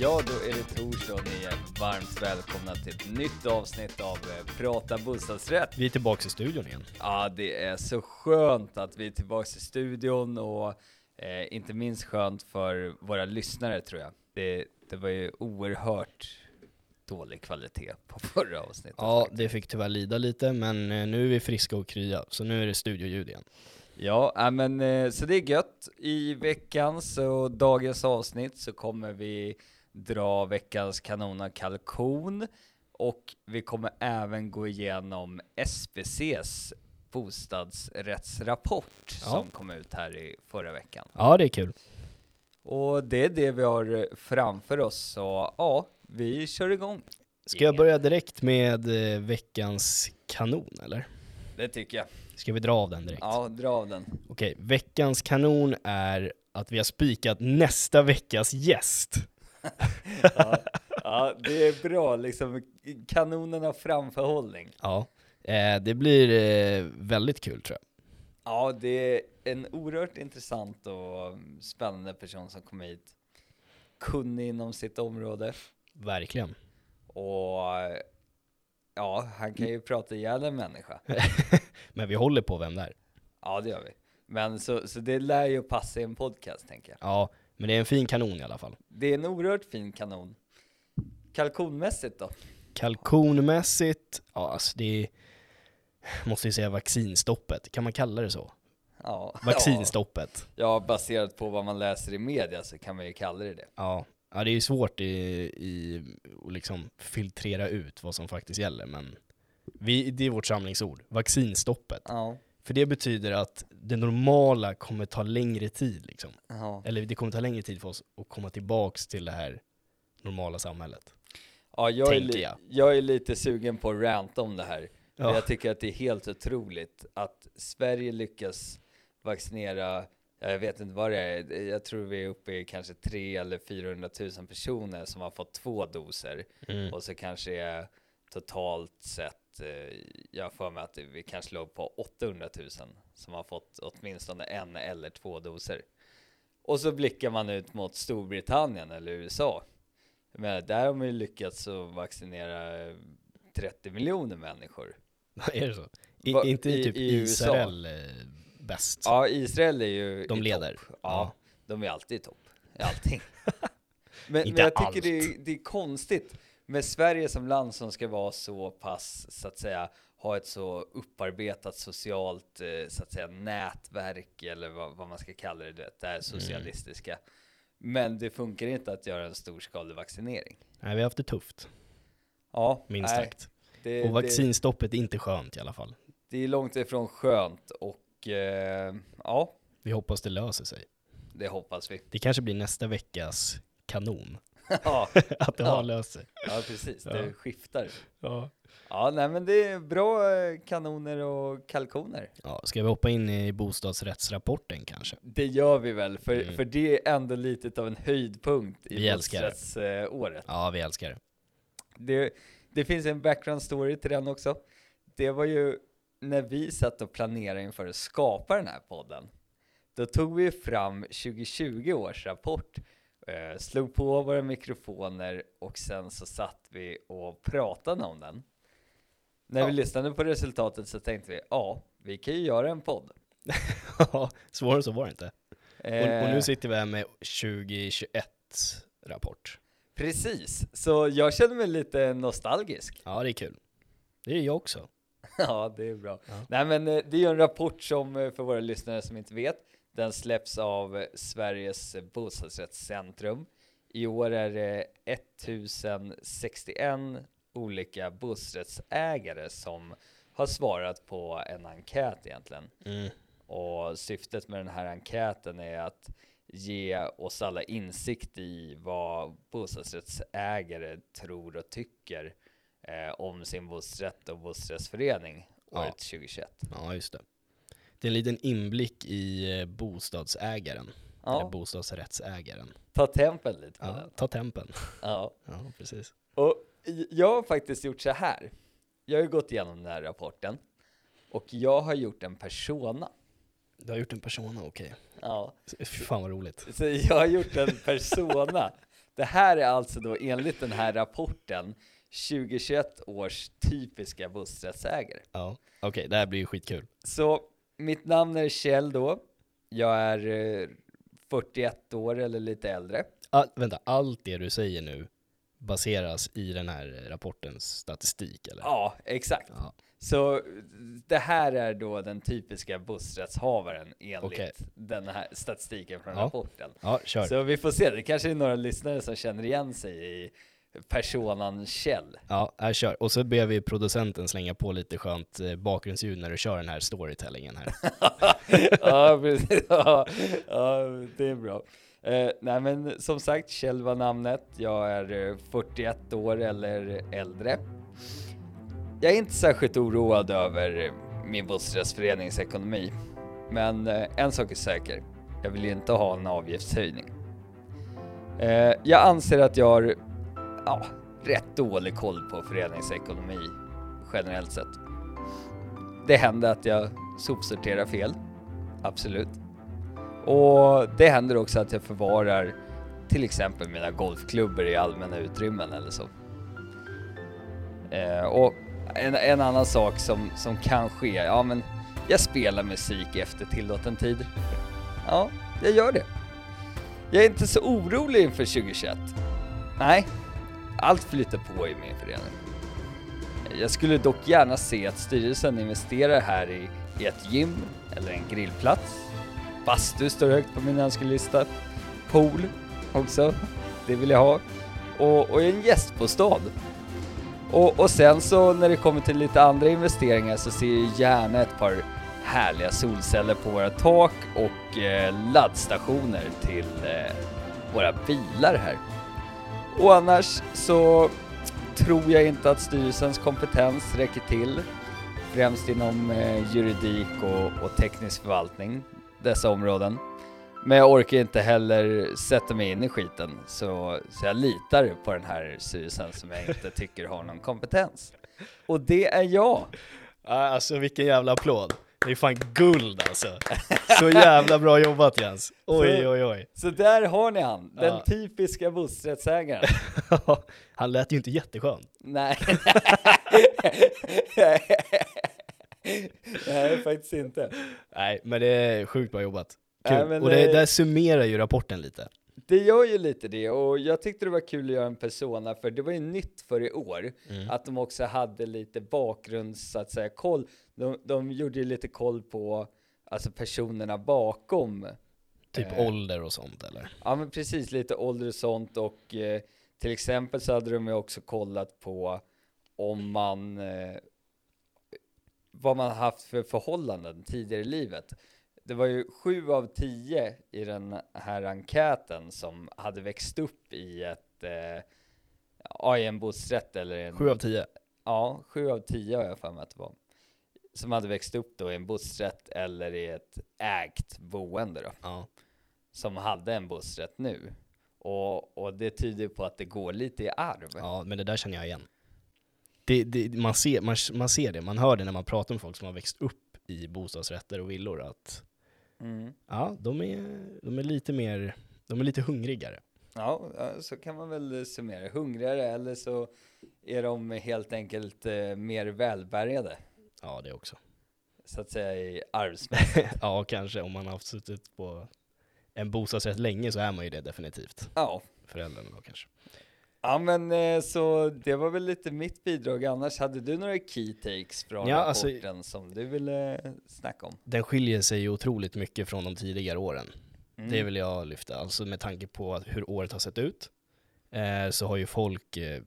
Ja, då är det torsdag och ni är varmt välkomna till ett nytt avsnitt av eh, Prata bostadsrätt. Vi är tillbaka i studion igen. Ja, det är så skönt att vi är tillbaka i studion och eh, inte minst skönt för våra lyssnare tror jag. Det, det var ju oerhört dålig kvalitet på förra avsnittet. Ja, det fick tyvärr lida lite, men eh, nu är vi friska och krya, så nu är det studioljud igen. Ja, äh, men eh, så det är gött. I veckans och dagens avsnitt så kommer vi dra veckans kanon av kalkon och vi kommer även gå igenom SBCs bostadsrättsrapport Ja. som kom ut här i förra veckan. Ja, det är kul. Och det är det vi har framför oss, så ja, vi kör igång. Ska jag börja direkt med eh, veckans kanon, eller? Det tycker jag. Ska vi dra av den direkt? Ja, dra av den. Okej, veckans kanon är att vi har spikat nästa veckas gäst. Ja, ja, det är bra liksom. Kanonen har framförhållning. Ja, eh, det blir eh, väldigt kul tror jag. Ja, det är en oerhört intressant och spännande person som kom hit. Kunnig inom sitt område Verkligen. och ja, han kan ju prata ihjäl en människa. Men vi håller på vem det är. Ja, det gör vi. Men så, så det lär ju passa i en podcast, tänker jag. Ja, men det är en fin kanon i alla fall. Det är en oerhört fin kanon. Kalkonmässigt då? Kalkonmässigt, ja alltså det är, måste ju säga vaccinstoppet, kan man kalla det så? Ja, Vaccinstoppet. Ja, baserat på vad man läser i media så kan man ju kalla det det. Ja, ja det är ju svårt i, i att liksom filtrera ut vad som faktiskt gäller, men vi, det är vårt samlingsord, vaccinstoppet. Ja, För det betyder att det normala kommer ta längre tid liksom. ja. Eller det kommer ta längre tid för oss att komma tillbaks till det här normala samhället. Ja, jag är, li- jag. jag är lite sugen på att ranta om det här. Ja. Jag tycker att det är helt otroligt att Sverige lyckas vaccinera, ja, jag vet inte vad det är, jag tror vi är uppe i kanske 3 eller 400 000 personer som har fått två doser. Mm. Och så kanske är totalt sett, eh, jag har för mig att vi kanske låg på 800 000 som har fått åtminstone en eller två doser. Och så blickar man ut mot Storbritannien eller USA. Menar, där har man ju lyckats att vaccinera eh, 30 miljoner människor. är det så? I, Va- inte i- typ i USA? Israel eh, bäst? Ja, Israel är ju De leder. Ja, Ja. de är alltid i topp i allting. men, men jag tycker allt. det är, det är konstigt med Sverige som land som ska vara så pass, så att säga, ha ett så upparbetat socialt, eh, så att säga, nätverk eller vad, vad man ska kalla det, du vet, det Mm. här socialistiska. Men det funkar inte att göra en storskalig vaccinering. Nej, vi har haft det tufft, Ja, minst nej, sagt. Det, Och det, vaccinstoppet är inte skönt i alla fall. det är långt ifrån skönt och eh, ja, Vi hoppas det löser sig. det hoppas vi. Det kanske blir nästa veckas kanon. Ja, att det Ja. har löst sig. ja, precis. Ja. Det skiftar. Ja. Ja, nej, men det är bra eh, kanoner och kalkoner. ja. Ska vi hoppa in i bostadsrättsrapporten kanske? Det gör vi väl, för, Mm. för det är ändå lite av en höjdpunkt i bostadsrättsåret. Ja, vi älskar det. Det, det finns en background story till den också. Det var ju när vi satt och planerade inför att skapa den här podden. Då tog vi fram 2020 års rapport, eh, slog på våra mikrofoner och sen så satt vi och pratade om den. När vi Ja. lyssnade på resultatet så tänkte vi, ja, vi kan ju göra en podd. Ja, Svårare så var det inte. Och, och Eh, nu sitter vi här med 2021 rapport. Precis, så jag känner mig lite nostalgisk. Ja, det är kul. Det är jag också. Ja, det är bra. Ja. Nej, men eh, det är ju en rapport som, eh, för våra lyssnare som inte vet, den släpps av Sveriges bostadsrättscentrum. I år är det 1061 olika bostadsrättsägare som har svarat på en enkät egentligen. Mm. Och syftet med den här enkäten är att ge oss alla insikt i vad bostadsrättsägare tror och tycker eh, om sin bostadsrätt och bostadsrättsförening Ja. året 2021. Ja, just det. Det är en liten inblick i eh, bostadsägaren. Eller Ja, bostadsrättsägaren. ta tempen lite på Ja, den. ta tempen. Ja. Ja, precis. Och jag har faktiskt gjort så här. Jag har ju gått igenom den här rapporten och jag har gjort en persona. Du har gjort en persona, okej. Ja, Fy fan vad roligt. så jag har gjort en persona Det här är alltså då enligt den här rapporten 2021 års typiska bostadsrättsägare. Ja, okej, det här blir ju skitkul. Så mitt namn är Kjell då. Jag är eh, 41 år eller lite äldre. All, vänta, allt det du säger nu baseras i den här rapportens statistik eller? Ja, exakt. Ja. Så det här är då den typiska bostadsrättshavaren enligt Okej. den här statistiken från Ja. rapporten. Ja, kör. Så vi får se, det kanske är några lyssnare som känner igen sig i personan Kjell. Ja, här, kör. Och så ber vi producenten slänga på lite skönt eh, bakgrundsljud när du kör den här storytellingen här. ja, precis. Ja, ja, det är bra. Eh, nej, men som sagt, Kjell var namnet. Jag är eh, 41 år eller äldre. Jag är inte särskilt oroad över eh, min bostadsrättsförenings ekonomi. Men eh, en sak är säker. Jag vill inte ha en avgiftshöjning. Eh, jag anser att jag har ja, rätt dålig koll på föreningsekonomi generellt sett. Det händer att jag sopsorterar fel. Absolut. Och det händer också att jag förvarar till exempel mina golfklubbor i allmänna utrymmen eller så. Eh, och en, en annan sak som, som kan ske, ja men jag spelar musik efter tillåten tid. Ja, jag gör det. Jag är inte så orolig inför 2021. Nej, allt flyter på i min förening. Jag skulle dock gärna se att styrelsen investerar här i, i ett gym eller en grillplats. Bastu står högt på min önskelista. Pool också, det vill jag ha. Och, och en gästbostad. Och, och sen så när det kommer till lite andra investeringar så ser jag gärna ett par härliga solceller på våra tak och eh, laddstationer till eh, våra bilar här. Och annars så tror jag inte att styrelsens kompetens räcker till, främst inom eh, juridik och, och teknisk förvaltning, dessa områden. Men jag orkar inte heller sätta mig in i skiten, så, så jag litar på den här styrelsen som jag inte tycker har någon kompetens. Och det är jag! Alltså vilken jävla applåd. Det är fan guld alltså. Så jävla bra jobbat Jens. Oj Så- oj oj. Så där har ni han, den Ja. typiska bostadsrättsägaren. Han lät ju inte jätteskön. Nej. Nej, faktiskt inte. Nej, men det är sjukt bra jobbat. Kul. Nej, och det eh, där summerar ju rapporten lite. Det gör ju lite det och jag tyckte det var kul att göra en persona för det var ju nytt för i år Mm. att de också hade lite bakgrunds så att säga koll. De, de gjorde ju lite koll på alltså personerna bakom. Typ eh, ålder och sånt eller? Ja men precis lite ålder och sånt och eh, till exempel så hade de ju också kollat på om man eh, vad man haft för förhållanden tidigare i livet. Det var ju sju av tio i den här enkäten som hade växt upp i ett eh, ja, i en bostadsrätt eller en Sju av tio. Ja, sju av tio har jag för mig att det var. Som hade växt upp då i en bostadsrätt eller i ett ägt boende då Ja. som hade en bostadsrätt nu. Och, och det tyder på att det går lite i arv. ja, men det där känner jag igen. Det, det, man, ser, man, man ser det, man hör det när man pratar med folk som har växt upp i bostadsrätter och villor att Mm. ja, de är, de är lite mer, de är lite hungrigare. Ja, så kan man väl summera. Hungrigare eller så är de helt enkelt eh, mer välbärgade. Ja, det också. Så att säga i arvsmässigt. ja, kanske om man har suttit på en bostadsrätt länge så är man ju det definitivt. ja. Föräldrarna då kanske. Ja, men eh, så det var väl lite mitt bidrag. Annars hade du några key takes från Ja, alltså- rapporten som du ville snacka om? Den skiljer sig otroligt mycket från de tidigare åren. Mm. Det vill jag lyfta. Alltså med tanke på hur året har sett ut eh, så har ju folk eh,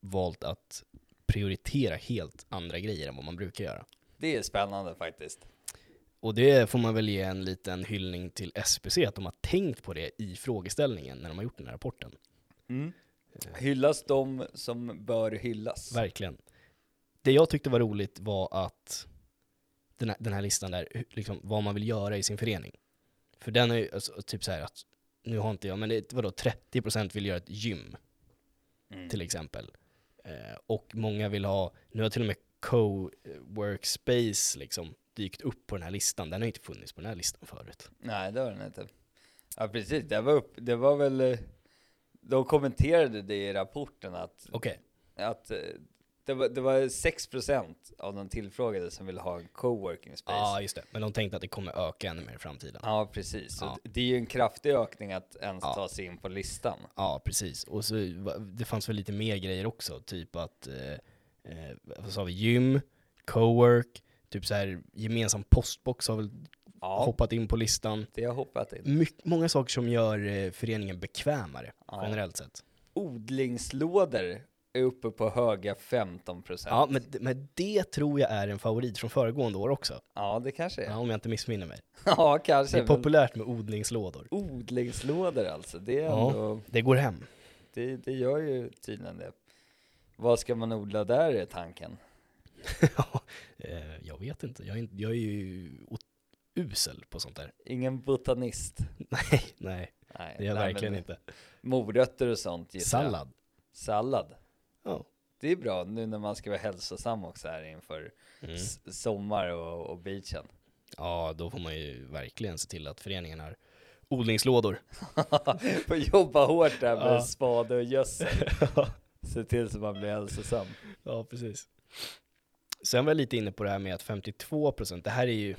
valt att prioritera helt andra grejer än vad man brukar göra. Det är spännande faktiskt. Och det får man väl ge en liten hyllning till SPC, att de har tänkt på det i frågeställningen när de har gjort den här rapporten. Mm. Hyllas de som bör hyllas. Verkligen. Det jag tyckte var roligt var att den här, den här listan där, liksom, vad man vill göra i sin förening. För den är ju alltså, typ så här att, nu har inte jag, men det vadå, 30% vill göra ett gym Mm. till exempel. Eh, och många vill ha, nu har till och med co-workspace liksom dykt upp på den här listan. Den har inte funnits på den här listan förut. Nej, det var den inte. Ja, precis. Det var, upp, det var väl... de kommenterade det i rapporten att, Okej. att eh, det var, det var 6% av de tillfrågade som ville ha en coworking space. Ja, just det. Men de tänkte att det kommer öka ännu mer i framtiden. Ja, precis. Ja. Det är ju en kraftig ökning att ens Ja. ta sig in på listan. Ja, precis. Och så, det fanns väl lite mer grejer också, typ att, eh, eh, vad sa vi, gym, cowork, typ så här gemensam postbox har väl Ja, hoppat in på listan. det har hoppat in. My- många saker som gör eh, föreningen bekvämare, Ja. generellt sett. Odlingslådor är uppe på höga 15%. Ja, men, men det tror jag är en favorit från föregående år också. Ja, det kanske är. Ja, om jag inte missminner mig. Ja, Det kanske. är men populärt med odlingslådor. Odlingslådor alltså, det är Ja. ändå, Det går hem. det, det gör ju tydligen det. Vad ska man odla där är tanken. Ja, eh, jag vet inte. Jag är, jag är ju usel på sånt där. Ingen botanist. Nej, nej, Nej, det är jag nej, verkligen men inte. Morötter och sånt gissar jag. Sallad. Sallad. Ja. Det är bra nu när man ska vara hälsosam också här inför Mm. sommar och, och beachen. Ja, då får man ju verkligen se till att föreningen har odlingslådor. Får jobba hårt där med Ja. spade och gödsel. Se till så man blir hälsosam. ja, precis. Sen var jag lite inne på det här med att 52%, det här är ju,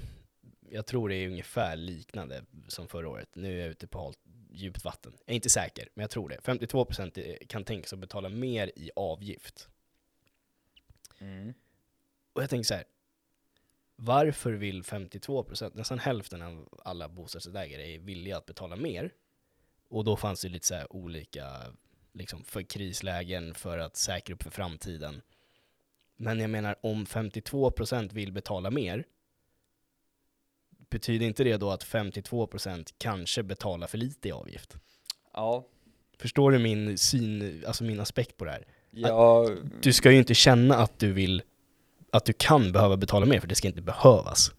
jag tror det är ungefär liknande som förra året. Nu är jag ute på halt, djupt vatten. Jag är inte säker, men jag tror det. 52% är- kan tänka sig att betala mer i avgift. Mm. Och jag tänker så här. Varför vill 52%, nästan hälften av alla bostadsrättsägare är villiga att betala mer? Och då fanns det lite så olika, liksom för krislägen, för att säkra upp för framtiden. Men jag menar, om 52% vill betala mer, betyder inte det då att 52% kanske betalar för lite i avgift? Ja, Förstår du min syn, alltså min aspekt på det här? ja, Du ska ju inte känna att du vill, att du kan behöva betala mer, för det ska inte behövas.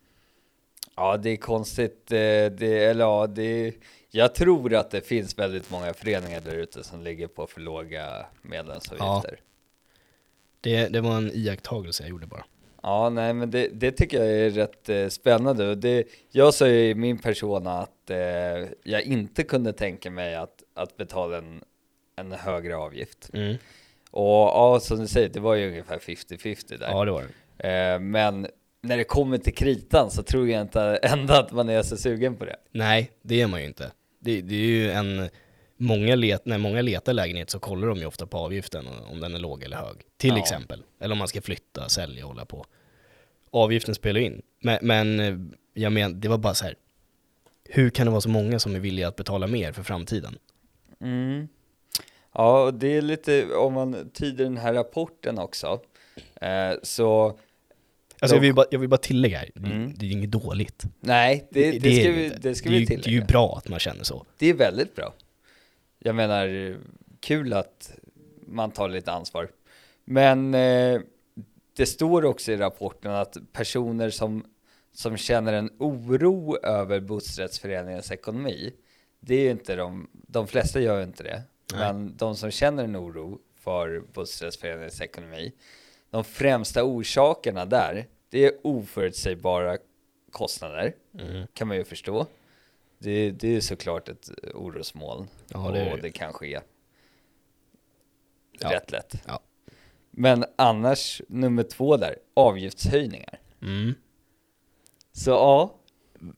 ja, det är konstigt. eh, Det, eller ja, det, jag tror att det finns väldigt många föreningar där ute som ligger på för låga medlemsavgifter. Det, det var en iakttagelse jag gjorde bara. Ja, nej, men det, det tycker jag är rätt eh, spännande. Det, jag sa ju i min persona att eh, jag inte kunde tänka mig att, att betala en, en högre avgift. Mm. Och ja, som du säger, det var ju ungefär 50-50 där. Ja, det var det. Eh, men när det kommer till kritan så tror jag inte ändå att man är så sugen på det. Nej, det är man ju inte. Det, det är ju en... Många, let, när många letar lägenhet så kollar de ju ofta på avgiften, om den är låg eller hög. Till Ja. exempel. Eller om man ska flytta, sälja och hålla på. Avgiften spelar in. Men, men eh, jag men, det var bara så här. Hur kan det vara så många som är villiga att betala mer för framtiden? Mm. Ja, det är lite, om man tyder den här rapporten också, eh, så Alltså jag, vill bara, jag vill bara tillägga här, det, Mm. det är inget dåligt. nej, det, det, är ska, det vi, det ska det vi ju, Det är tillägga. ju bra att man känner så. Det är väldigt bra. Jag menar, kul att man tar lite ansvar. Men eh, det står också i rapporten att personer som, som känner en oro över bostadsrättsföreningens ekonomi, det är ju inte de, de flesta gör ju inte det, Nej. men de som känner en oro för bostadsrättsföreningens ekonomi, de främsta orsakerna där, det är oförutsägbara kostnader, Mm. kan man ju förstå. Det, det är såklart ett orosmoln. Ja, det är och det. det kan ske Ja. rätt lätt. Ja. Men annars, nummer två där, avgiftshöjningar. Mm. Så ja,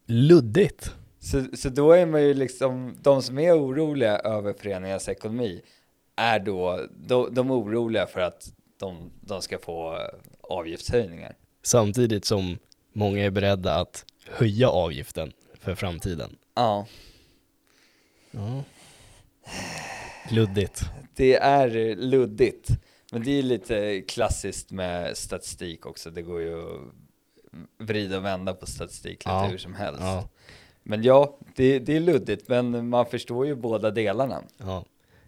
Luddigt. så, så då är man ju liksom, de som är oroliga över föreningens ekonomi är då, de, de är oroliga för att de, de ska få eh, avgiftshöjningar. Samtidigt som många är beredda att höja avgiften för framtiden. Ja, Ja. Luddigt. det är luddigt. Men det är lite klassiskt med statistik också. Det går ju att vrida och vända på statistik lite Ja. hur som helst. Ja. Men ja, det, det är luddigt, men man förstår ju båda delarna. ja.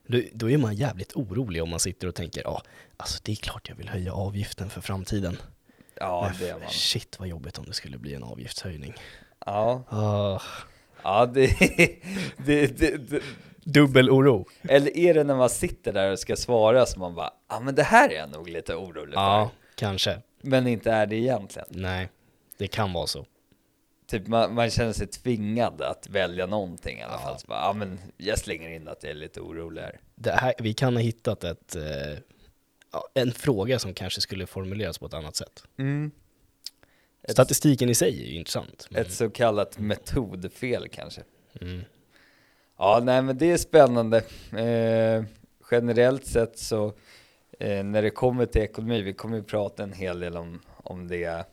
Då, då är man jävligt orolig om man sitter och tänker, ja, alltså det är klart jag vill höja avgiften för framtiden. Ja, Men det är man. Shit vad jobbigt om det skulle bli en avgiftshöjning. Ja, Ah. Ja det, det, det, det, Dubbel oro. Eller är det när man sitter där och ska svara som man bara, ja men det här är jag nog lite orolig Ja, för. kanske. Men inte är det egentligen. Nej, det kan vara så. typ man, man känner sig tvingad att välja någonting i alla Ja. fall. Ja men jag slänger in att jag är lite orolig här. Det här, vi kan ha hittat ett, eh, ja, en fråga som kanske skulle formuleras på ett annat sätt. Ett, Statistiken i sig är ju intressant. men- ett så kallat metodfel kanske. mm. Ja, nej men det är spännande. Eh, generellt sett så eh, när det kommer till ekonomi, vi kommer ju prata en hel del om, om det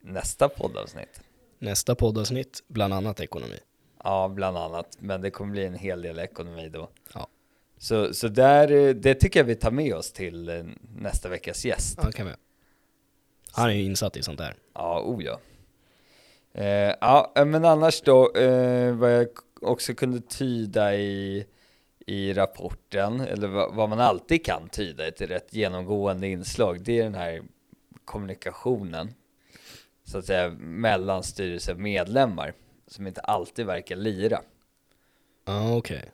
nästa poddavsnitt. Nästa poddavsnitt, bland annat ekonomi. Ja, bland annat, men det kommer bli en hel del ekonomi då. Ja. Så, så där, eh, det tycker jag vi tar med oss till eh, nästa veckas gäst. Ja, kan vi. Han är ju insatt i sånt där. Ja, oh ja. Eh, ja, men annars då, eh, vad jag också kunde tyda i, i rapporten, eller vad, vad man alltid kan tyda, ett rätt genomgående inslag, det är den här kommunikationen, så att säga, mellan styrelsemedlemmar, som inte alltid verkar lira. Ja, okej.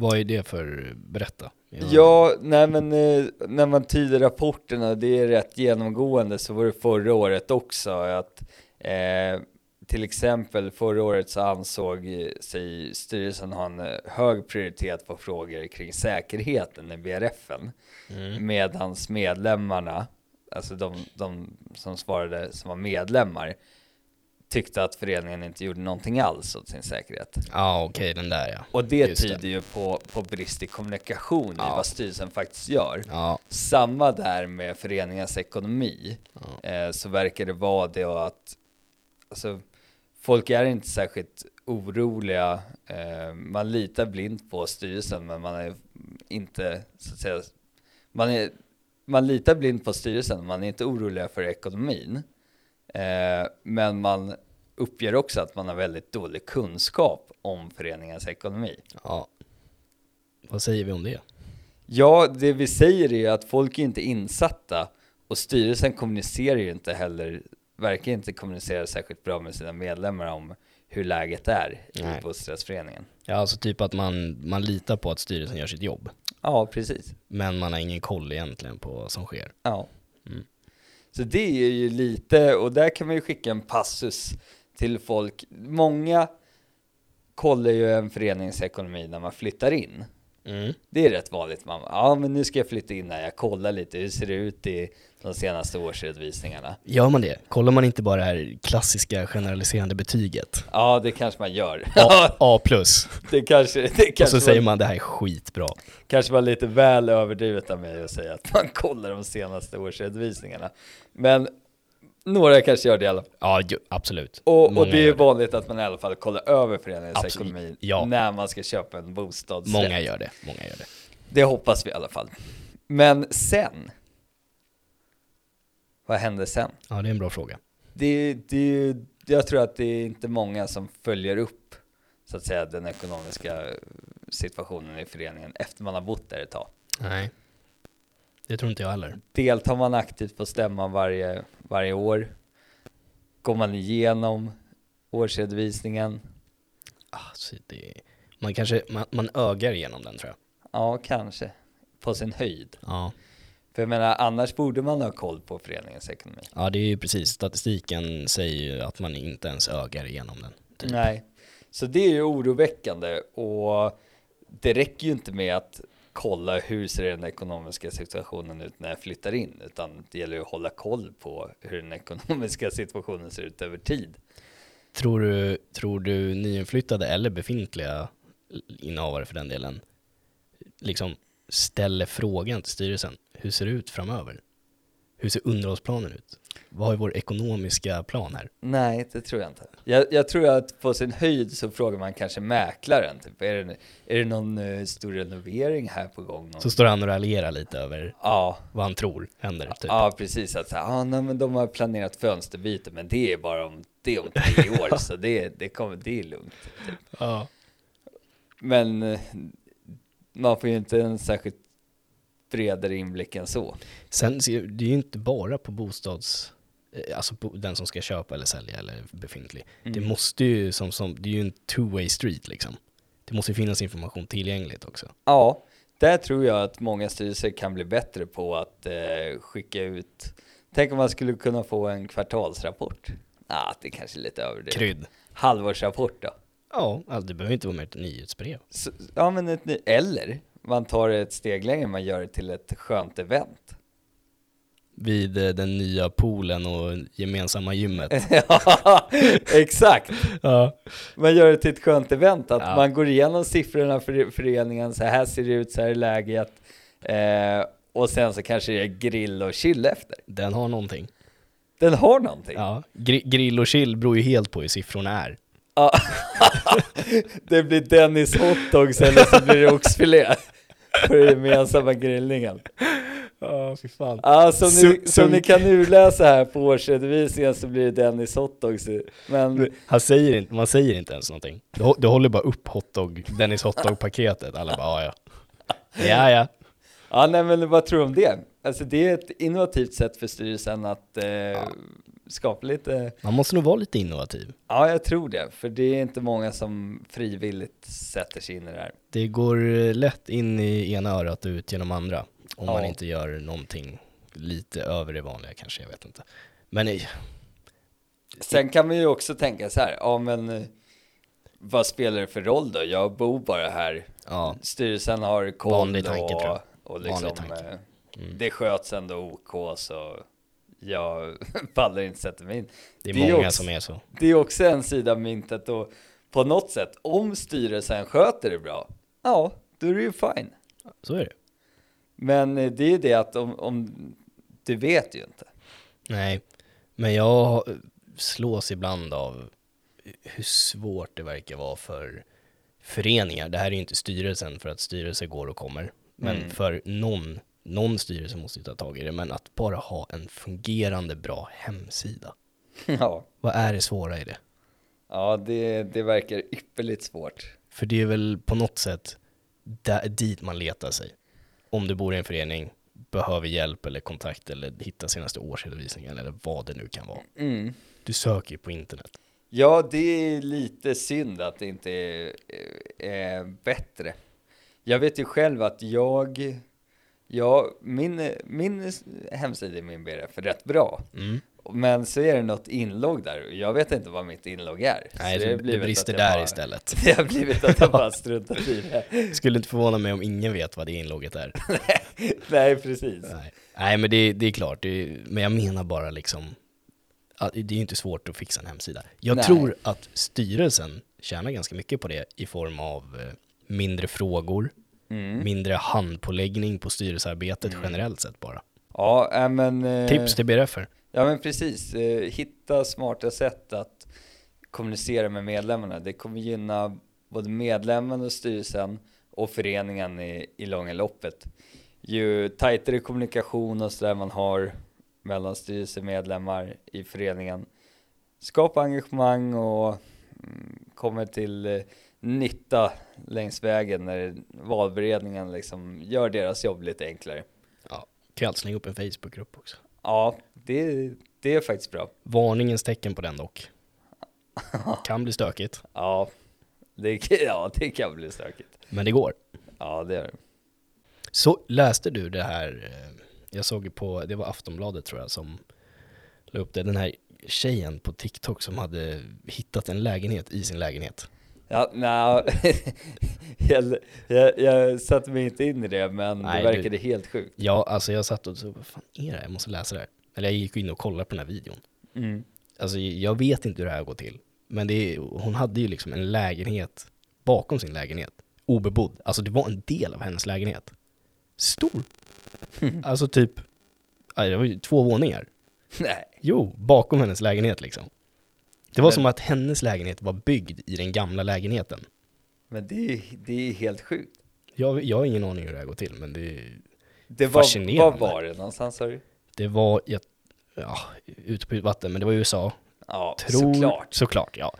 Vad är det för, berätta. Ja, nej men eh, när man tyder rapporterna, det är rätt genomgående, så var det förra året också att eh, till exempel förra året så ansåg sig styrelsen ha en eh, hög prioritet på frågor kring säkerheten i BRFen, Mm. medans medlemmarna, alltså de, de som svarade som var medlemmar, tyckte att föreningen inte gjorde någonting alls åt sin säkerhet. Ja, okej, den där ja. Och det Just det. tyder ju på, på brist i kommunikation i Ja. vad styrelsen faktiskt gör. Ja, Samma där med föreningens ekonomi, eh, så verkar det vara det och att alltså, folk är inte särskilt oroliga. Eh, man litar blint på styrelsen, men man är inte så att säga. Man, är, man litar blint på styrelsen, man är inte oroliga för ekonomin. Eh, men man uppger också att man har väldigt dålig kunskap om föreningens ekonomi. ja. Vad säger vi om det? Ja, det vi säger är att folk är inte insatta och styrelsen kommunicerar ju inte heller, verkar inte kommunicera särskilt bra med sina medlemmar om hur läget är i bostadsrättsföreningen. Ja, alltså typ att man, man litar på att styrelsen gör sitt jobb. Ja, precis. Men man har ingen koll egentligen på vad som sker. Ja. Mm. Så det är ju lite, och där kan man ju skicka en passus till folk. Många kollar ju en förenings ekonomi när man flyttar in. Mm. Det är rätt vanligt. Man, ja, men nu ska jag flytta in här. Jag kollar lite. Hur ser det ut i de senaste årsredovisningarna? Gör man det? Kollar man inte bara det här klassiska generaliserande betyget? Ja, det kanske man gör. A, A plus. det kanske, det Och så kanske, säger var, man det här är skitbra. kanske var lite väl överdrivet av mig att säga att man kollar de senaste årsredovisningarna. Men några kanske gör det i alla fall. Ja, ju, absolut. Och, och det är vanligt att man i alla fall kollar över föreningens Absolut. ekonomi Ja. när man ska köpa en bostadsrätt. Många gör det. Många gör det. Det hoppas vi i alla fall. Men sen? Vad hände sen? Ja, det är en bra fråga. det, det, jag tror att det är inte många som följer upp så att säga den ekonomiska situationen i föreningen efter man har bott där ett tag. Nej. Det tror inte jag heller. Deltar man aktivt på stämman varje, varje år? Går man igenom årsredovisningen? Alltså, det, man kanske, man, man ögar igenom den tror jag. Ja, kanske. På sin höjd. Ja. För jag menar, annars borde man ha koll på föreningens ekonomi. ja, det är ju precis. Statistiken säger ju att man inte ens ögar igenom den. Typ. Nej, så det är ju oroväckande och det räcker ju inte med att kolla hur ser den ekonomiska situationen ut när jag flyttar in, utan det gäller ju att hålla koll på hur den ekonomiska situationen ser ut över tid. Tror, du, tror du nyinflyttade eller befintliga innehavare för den delen liksom ställer frågan till styrelsen. Hur ser det ut framöver? Hur ser underhållsplanen ut? Vad är vår ekonomiska plan här? Nej, det tror jag inte. Jag, jag tror att på sin höjd så frågar man kanske mäklaren, typ, är, det, är det någon eh, stor renovering här på gång? Någon? Så står han och raljerar lite över Ja, vad han tror händer. Typ. Ja, precis. Att, så här, ah, nej, men de har planerat fönsterbyte, men det är bara om, det är om tre år, så det, det, kommer, det är lugnt. Typ. Ja. Men eh, man får ju inte en särskilt bredare inblick än så. Sen, det är ju inte bara på bostads... eh, Alltså den som ska köpa eller sälja eller befintlig. Det Mm. måste ju som, som, det är ju en two-way street liksom. Det måste ju finnas information tillgängligt också. Ja, där tror jag att många styrelser kan bli bättre på att eh, skicka ut. Tänk om man skulle kunna få en kvartalsrapport Ah, det är kanske är lite överdrivet. Krydd. Halvårsrapport då? Ja, alltså, det behöver inte vara med ett nyhetsbrev. Så, ja, men ett, ny- eller man tar det ett steg längre, man gör det till ett skönt event. Vid eh, den nya poolen och gemensamma gymmet. ja, exakt. ja. Man gör det till ett skönt event, att Ja. man går igenom siffrorna för föreningen, så här ser det ut, så här är läget. Eh, och sen så kanske det är grill och chill efter. Den har någonting. Den har någonting. Ja. Gri- grill och chill beror ju helt på hur siffrorna är. Ja. det blir Dennis hotdogs eller så blir det oxfilé på den gemensamma grillningen. Ja, fy fan. Ja, som, ni, som ni kan urläsa här på årsredovisningen så blir det Dennis hotdogs. Men Han säger inte, man säger inte ens någonting. Du, du håller bara upp hotdog, Dennis hotdog-paketet. Alla bara, ja ja. Ja ja. Ja, nej, men vad tror du om det? Alltså det är ett innovativt sätt för styrelsen att eh, skapa lite, Man måste nog vara lite innovativ. ja jag tror det, för det är inte många som frivilligt sätter sig in i det här. Det går eh, lätt in i ena örat och ut genom andra. Om Ja. man inte gör någonting lite över det vanliga kanske, jag vet inte. Men nej, Sen kan man ju också tänka så här, ja men eh, vad spelar det för roll då? Jag bor bara här, ja, styrelsen har koll Vanlig tanke, och, och liksom, eh, Mm. det sköts ändå OK så jag pallar inte sätta mig in. det är det är många också- som är så. det är också en sida av myntet och på något sätt, om styrelsen sköter det bra, ja, då är det ju fine. Så är det. Men eh, det är ju det att om, om du vet ju inte. Nej, men jag slås ibland av hur svårt det verkar vara för föreningar. Det här är ju inte styrelsen för att styrelser går och kommer. Men Mm. för någon, någon styrelse måste ju ta tag i det. Men att bara ha en fungerande bra hemsida. ja, Vad är det svåra i det? ja det, det verkar ypperligt svårt. För det är väl på något sätt där, dit man letar sig. Om du bor i en förening, behöver hjälp eller kontakt eller hitta senaste årsredovisningen eller vad det nu kan vara. Mm. Du söker ju på internet. Ja, det är lite synd att det inte är, är bättre. Jag vet ju själv att jag, jag min, min hemsida i min BRF är rätt bra. Mm. Men så är det något inlogg där och jag vet inte vad mitt inlogg är. Nej, så det, det brister där bara, istället. Det har blivit att jag bara struntat i det. Skulle inte förvåna mig om ingen vet vad det inlogget är. Nej, precis. Nej, Nej men det, det är klart, det är, men jag menar bara liksom, det är ju inte svårt att fixa en hemsida. Jag Nej. tror att styrelsen tjänar ganska mycket på det i form av eh, mindre frågor, Mm. mindre handpåläggning på styrelsearbetet generellt sett bara. Ja, äh, men... eh, Tips till BRFer. Ja, men precis. Eh, Hitta smarta sätt att kommunicera med medlemmarna. Det kommer gynna både medlemmen och styrelsen och föreningen i, i långa loppet. Ju tajtare kommunikation och sådär man har mellan styrelsemedlemmar i föreningen skapa engagemang och mm, kommer till eh, nytta längs vägen när valberedningen liksom gör deras jobb lite enklare. Ja, kan alltid slänga upp en Facebookgrupp också. Ja, det, det är faktiskt bra. Varningens tecken på den dock. Kan bli stökigt, Ja, det, kan- ja, det kan bli stökigt. men det går. Ja, det är det. Så läste du det här, eh, jag såg på, det var Aftonbladet tror jag som la upp det, den här tjejen på TikTok som hade hittat en lägenhet i sin lägenhet. Ja, nej, jag, jag, jag satte mig inte in i det, men Nej, det du- verkade helt sjukt. Ja, alltså jag satt och så, vad fan är det här? Jag måste läsa det här. Eller jag gick in och kollade på den här videon. Mm. Alltså jag vet inte hur det här går till. Men det är, hon hade ju liksom en lägenhet bakom sin lägenhet. Obebodd. Alltså det var en del av hennes lägenhet. Stor. Alltså typ, det var ju två våningar. Nej, Jo, bakom hennes lägenhet liksom. Det var Men- som att hennes lägenhet var byggd i den gamla lägenheten. men det är, det är helt sjukt. Jag, jag har ingen aning hur det här går till, men det, Det var, Fascinerande. var var det någonstans sa du? det var, ja, ute på vatten, men det var i USA. Ja, Tror, såklart. Såklart, ja.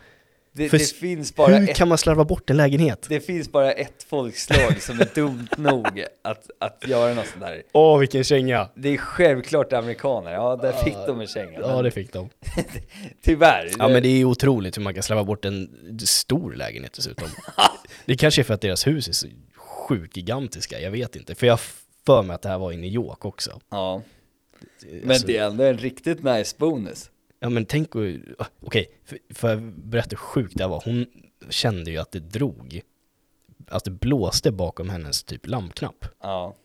Det, det finns bara Hur ett, kan man slarva bort en lägenhet? det finns bara ett folkslag som är dumt nog att, att göra något sånt där. Åh, vilken känga! Det är självklart amerikaner, ja där fick de en känga. Ja, det fick de. Tyvärr. Ja, men det är otroligt hur man kan slarva bort en stor lägenhet dessutom. det kanske är för att deras hus är så sjukt gigantiska, jag vet inte. För jag för mig att det här var i New York också. Ja, men Alltså, det är ändå en riktigt nice bonus. Ja men tänk och, okej, för, för jag berätta hur sjukt det här var. Hon kände ju att det drog, att det blåste bakom hennes typ lampknapp. Ja.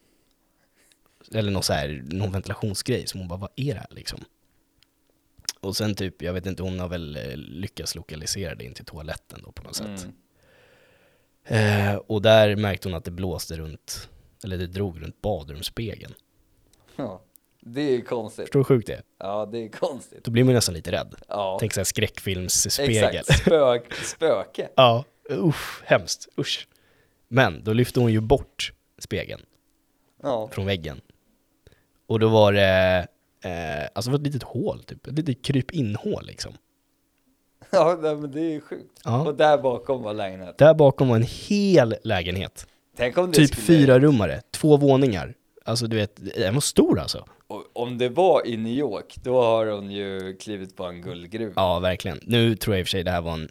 Eller någon så här, någon ventilationsgrej, som hon bara, vad är det här liksom? Och sen typ, jag vet inte, hon har väl eh, lyckats lokalisera det in till toaletten då på något sätt. Mm. Eh, och där märkte hon att det blåste runt, eller det drog runt badrumsspegeln. ja. Det är konstigt. Förstår du hur sjukt det är? Ja, det är konstigt. Då blir man nästan lite rädd. Ja. Tänk såhär skräckfilmsspegel. Exakt. Spök, spöke. Ja, usch, hemskt, usch. Men då lyfte hon ju bort spegeln Ja. från väggen. Och då var det, eh, alltså det var ett litet hål typ, ett litet kryp-in-hål liksom. Ja, men det är sjukt. Ja. Och där bakom var lägenheten. Där bakom var en hel lägenhet. Tänk om det Typ skulle, fyra rummare, två våningar. Alltså du vet, den var stor alltså. Om det var i New York, då har hon ju klivit på en guldgruva. Ja, verkligen. Nu tror jag i och för sig det här var en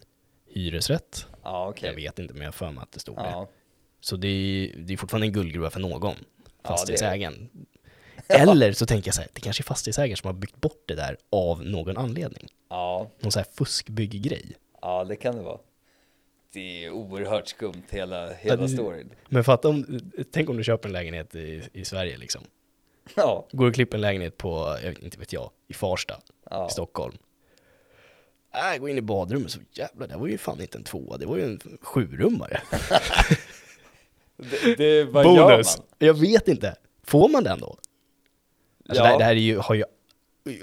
hyresrätt. Ja, okej. Jag vet inte, men jag har för mig att det stod det. Ja. Så det är, det är fortfarande en guldgruva för någon, det fastighetsägaren. Eller så tänker jag så här, det kanske är fastighetsägaren som har byggt bort det där av någon anledning. ja, Någon så här fuskbygggrej. ja, det kan det vara. Det är oerhört skumt hela, Ja, hela det- storyn. Men fatta om, tänk om du köper en lägenhet i, i Sverige liksom. Ja, Går och klipper en lägenhet på, jag vet inte vet jag, i Farsta, ja. i Stockholm. Äh, gå in i badrummet, så jävlar, det var ju fan inte en tvåa, det var ju en sjurummare. Det, det, vad gör Bonus! man? Jag vet inte. Får man den då? Alltså Ja. det, här, det här är ju, har ju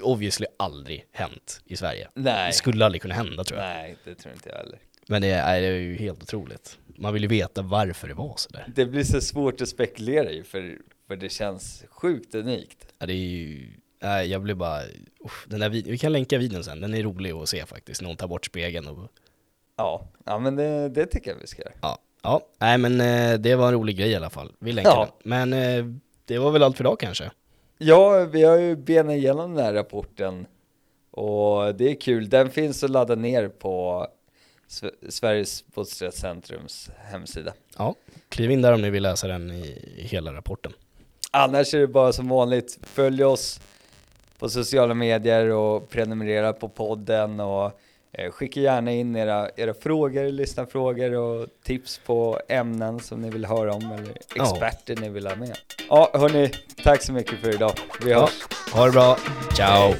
obviously aldrig hänt i Sverige. Nej, Det skulle aldrig kunna hända tror jag. nej, det tror inte jag heller. Men det är, det är ju helt otroligt. Man vill ju veta varför det var sådär. Det blir så svårt att spekulera i, för, för det känns sjukt unikt. Ja, det är ju, nej, jag blir bara, usch, den där vid- vi kan länka videon sen, den är rolig att se faktiskt, någon tar bort spegeln och Ja, ja men det, det tycker jag vi ska göra. ja, ja, nej men eh, det var en rolig grej i alla fall. Vi länkar Ja. den. Men eh, det var väl allt för idag kanske? Ja, vi har ju benat igenom den här rapporten och det är kul. Den finns att ladda ner på Sve- Sveriges bostadscentrums hemsida. Ja, kliv in där om ni vill läsa den i hela rapporten. Annars är det bara som vanligt, följ oss på sociala medier och prenumerera på podden och eh, skicka gärna in era, era frågor, lyssnarfrågor och tips på ämnen som ni vill höra om eller Ja. experter ni vill ha med. Ja, hörni, tack så mycket för idag. Vi Ja, hörs. ha det bra, ciao! Hej.